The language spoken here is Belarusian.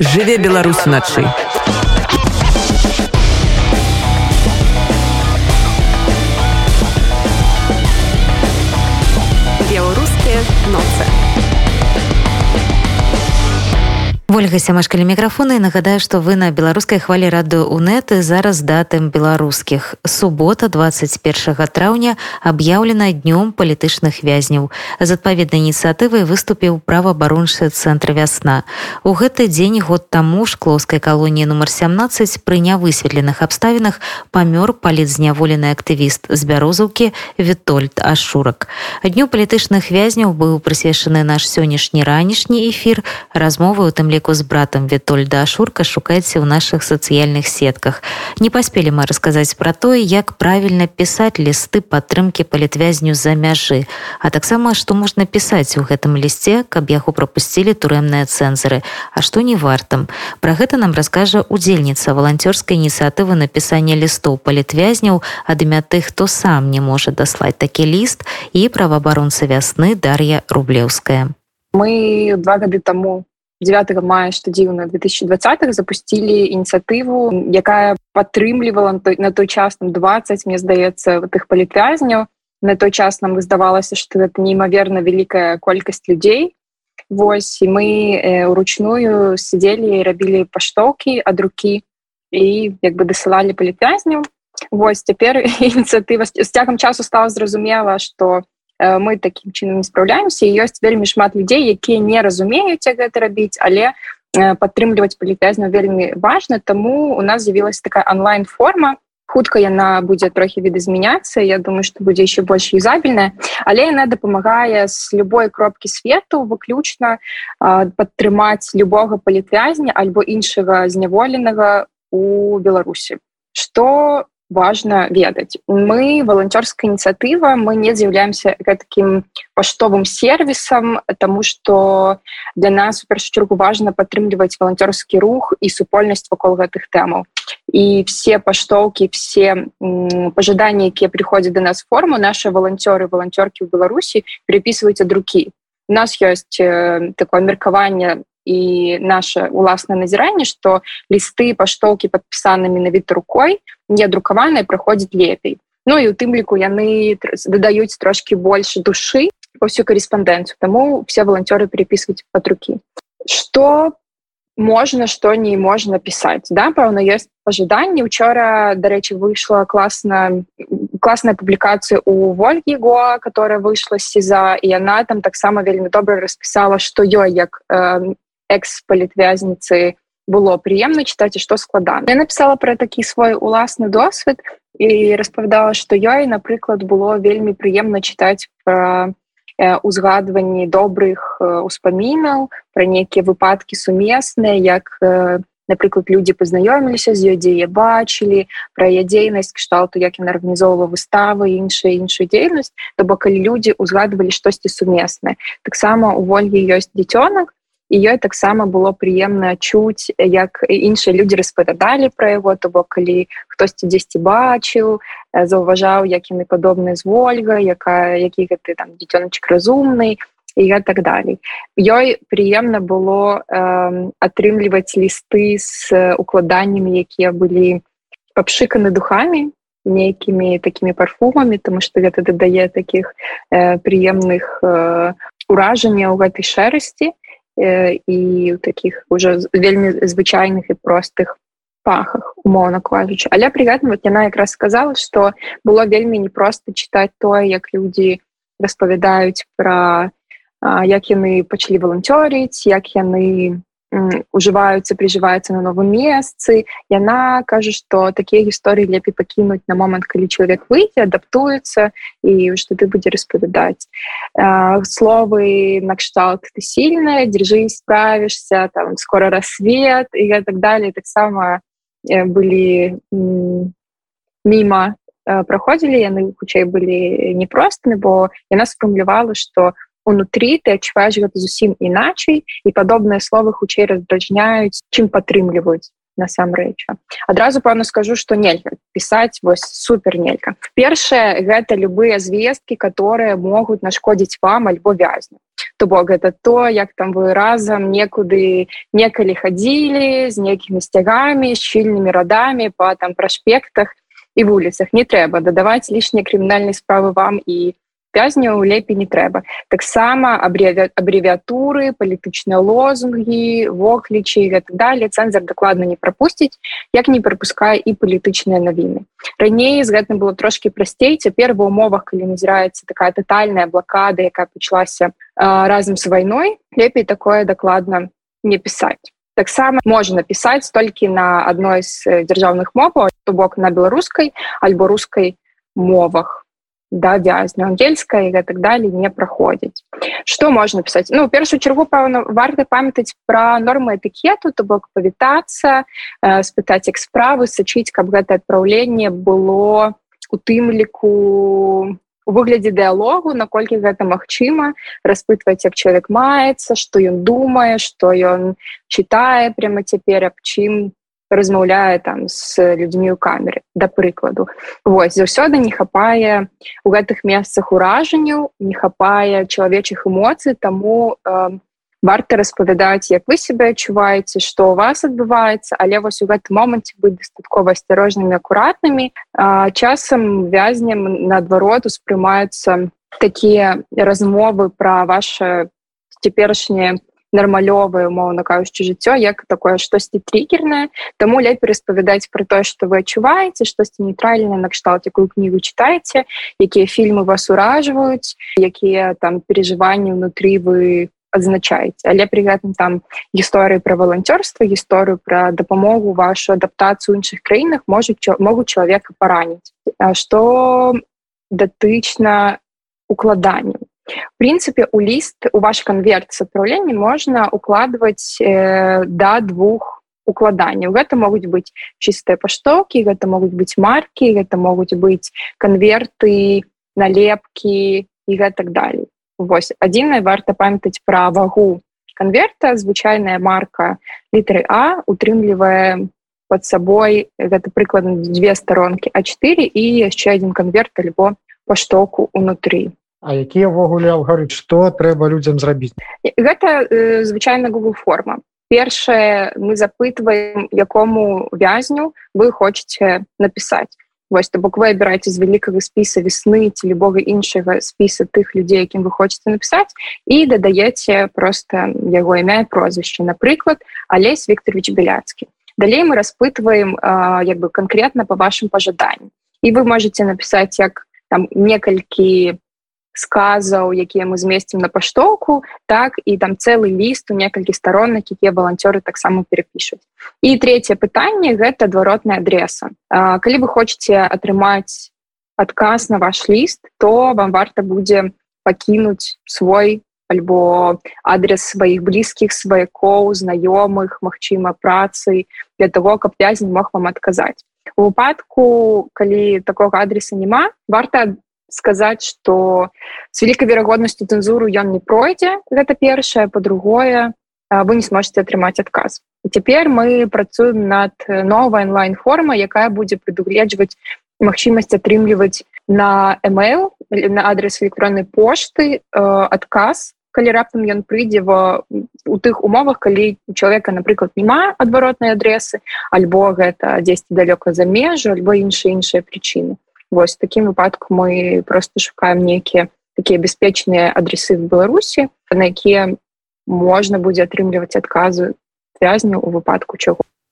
жыве беларус начай ольга сямашкалі мікрафона і нагадаю што вы на беларускай хвалі радыо унеты зараз датым беларускіх субота 21 траўня аб'яўлена днём палітычных вязняў з адпаведнай ініцыятывай выступіў праваабароншы цэнтр вясна у гэты дзень год таму шклоўскай калоніі нумар 17 пры нявысветленых абставінах памёр палітзняволены актывіст з бярозаўкі вітольд ашурак. Дню палітычных вязняў быў прысвечаны наш сённяшні ранішні эфір. Размовы у тым ліку з братам вітольда ашурка шукайце ў наших сацыяльных сетках. Не паспелі мы расказаць пра тое як правільна пісаць лісты падтрымки палітвязню за мяжы а таксама што можна пісаць у гэтым лісце каб яго пропусцілі турэмныя цэнзары. А што не вартам про гэта нам раскажа удзельніца валанцёрскай ініцыятывы напісання лістоў палітвязняў ад імя тых хто сам не можа даслаць такі ліст і праваабаронца вясны дар'я рублеўская. Мы два гады таму 9 мая што дзіўна 2020 запусцілі ініцыятыву якая падтрымлівала на той час там 20 мне здаецца тых палітвязняў. На той час нам здавалася што это неймаверна вялікая колькасць людзей Вось і мы э, сидзелі рабілі паштоўкі ад рукі і як бы дасылалі палітвязняў Вось цяпер ініцыятыва з цягам часу стала зразумела што Э, мы таким чынам не спраўляемся ёсць вельмі шмат людзей якія не разумеюць гэта рабіць але э, падтрымліваць палітязна вельмі важна. Таму у нас з'явілась такая онлайн форма хутка яна будзе трохі відазмяняцца Я думаю что будзе еще больш юзабельная. Але яна дапамагае с любой кропкі свету выключна падтрымаць любога палітвязня альбо іншага зняволенага у беларусі. Что важно ведаць мы волонцёрская ініцыятыва мы не з'яўляемся таким паштовым сервисам тому что для нас у першачаргу важно падтрымліваць волонцёрскі рух і супольнасць вакол гэтых тэмаў і все паштоўки все пожаданні якія приходят до нас форму наши волонцёры волонцёрки ў беларусі переписываюць ад руки у нас есть э, такое меркаванне і наше уласнае назіранне что лісты паштоўкі подпісаны менавіта рукой не друкаваныя праходзіць лепей. Ну і у тым ліку яны дадаюць трошки больше душы по всю корэспондэнцию тому все волонтеры переписываюць под руки. Что можна что не можна пісаць да? Пэўна есть пожаданні учора дарэчы выйшла класна класная публікацыя у ольгі го которая выйшла сеза і яна там таксама вельмі добра распісала что ёй як экс-палітвязніцы было прыемна чытаць і што складана я написала про такі свой уласны досвед і распавядала што ёй напрыклад было вельмі прыемна чытаць про узгадванні добрых успамінаў пра нейкія выпадкі сумесныя як напрыклад людзі пазнаёміліся з ёй дзе я бачылі пра яе дзейнасць кшталту як яна арганізоўвала выставы іншая іншую дзейнасць то бок калі людзі узгадвалі штосьці сумеснае таксама у ольгі ёсць дзіцёнак і ёй таксама было прыемна чуць як іншыя людзі распавядалі пра яго то бок калі хтосьці дзесьці бачыў заўважаў як яны падобны з ольга якая які гэты там дзіцёначак разумны і я так далей. Ёй прыемна было э, атрымліваць лісты з укладаннямі якія былі папшыканы духамі нейкімі такімі парфумамі тому что гэта дадае таких э, прыемных э, уражанняў гэтай шэрасці. і ў таких уже вельмі звычайных і простых пахах умоўна кажучы але при гэтым вот яна якраз сказала что было вельмі непросто читать тое як люди распавядаюць про як яны пачалі валанцёрыць як яны ужываюцца прыжываюцца на новым месцы яна кажа што такія гісторыі лепей пакінуць на момант калі чалавек выйдзе адаптуецца і што ты будзе распавядаць словы накшталт ты сильная дзяржы справішся там скоро рассвет і так далее. Таксама былі мімо праходзілі яны хутчэй былі непростымі бо яна сфармулявала што у унутры ты адчуваеш гэта зусім іначай і падобныя словы хутчэй раздражняюць чым падтрымліваюць насамрэч адразу пэўна скажу что нельга пісаць вось супер нелька першае гэта любыя звесткі которые могуць нашкодзіць вам альбо вязні то бок гэта то як там вы разам некуды некалі хадзілі з нейкімі сцягамі шчыльнымі радамі по там праспектах і вуліцах. Не трэба дадаваць лішнія крымінальнай справы вам і вязняў лепей не трэба. Таксама абрэвіатуры палітычныя лозунгі воклічы так далее цэнзар дакладна не прапусціць як не прапускае і палітычныя навіны. Раней з гэтым было трошки прасцей. Цяпер ва умовах калі назіраецца такая тотальная блокада якая пачалася разам з вайной лепей такое дакладна не пісаць. Таксама можна напісаць толькі на адной з дзяржаўных моваў то бок на беларускай альбо рускай мовах да вязня ангельская і так далее не праходзіць что можна пісаць ну першую чаргу пэўна варта памятаць пра нормы этыкету то бок павітацца э, спытаць як справы сачыць каб гэта адпраўленне было у тым ліку у выглядзе дыалогу наколькі гэта магчыма распытваць як чалавек маецца што ён думае што ён чытае прямо цяпер аб чым размаўляе там с людзьмі ў камеры да прыкладу вось заўсёды не хапае у гэтых месцах уражанняў не хапае чалавечых эмоцый таму э, варта распавядаць як вы себе адчуваеце што у вас адбываецца але вось у гэтым моманце быць дастаткова асцярожнымі акуратнымі часам вязнем наадварот успрымаюцца такія размовы пра ваше цяперашняе нармалёвае умоўна кажучы жыццё як такое штосьці триггернае. Таму лепей распавядаць про тое что вы адчуваеце штосьці нейтральна накшталт якую кнігу читаеце якія фільмы вас уражваюць якія там переживанні внутри вы адзначаеце. Але при гэтым там гісторыі про валанцёрства гісторыю про дапамогу вашу адаптацыю іншых краінах можуць могуць чалавека параніць. Что датычна укладанню прынцыпе у ліст у ваш канверт с адпраўлення можна укладваць э, да двух укладанняў гэта могуць быць чыстыя паштоўкі гэта могуць быць маркі гэта могуць быць канверты налепкі і гэтак далей восьось адзіная варта памятаць пра вагу канверта звычайная марка літры а утрымлівае под сабой гэта прыкладна две старонкі а4 і яшчэ один канверт альбо паштоку унутры А якія ўвогуле алгарыт што трэба людзям зрабіць? Гэта э, звычайна google форма першае мы запытваем якому вязню вы хочетце напісаць. Вось то бок вы абіраеце з вялікага спіса весны ці любога іншага спіса тых людзей якім вы хочетце напісаць і дадаеце просто яго імя прозвішча. Напрыклад алесь викторович беляцкі. Далей мы распытваем як бы конкретно по вашим пожаданням і вы можете напісаць як там некалькі сказаў якія мы змесцім на паштоўку так і там цэлы ліст у некалькі старонак якія валанцёры таксама перапішуць. І третье пытанне гэта адваротная адреса. Калі вы хочетце атрымаць адказ на ваш ліст то вам варта будзе пакінуць свой альбо адрес сваіх блізкіх сваякоў знаёмых магчыма працы для того каб вязень мог вам адказаць. У выпадку калі такога адреса няма варта сказаць что с великкай верагоднасцю цэнзуру ён не пройдзе гэта першае. По-другое вы не сможете атрымаць адказ. Цяпер мы працуем над новой онлайн форма якая будзе прадугледжваць магчымасць атрымліваць на email на адрес электронной пошты адказ калі раптам ён прыйдзе в у тых умовах калі у человека напрыклад няма адваротнай адресы альбо гэта 10 далёка за межу альбо іншыя іншыя прычыны Вось такім выпадку мы просто шукаем нейкія такія бяспечныя адрасы в Беларусі, на якія можна будзе атрымліваць адказы вязню у выпадку чаго.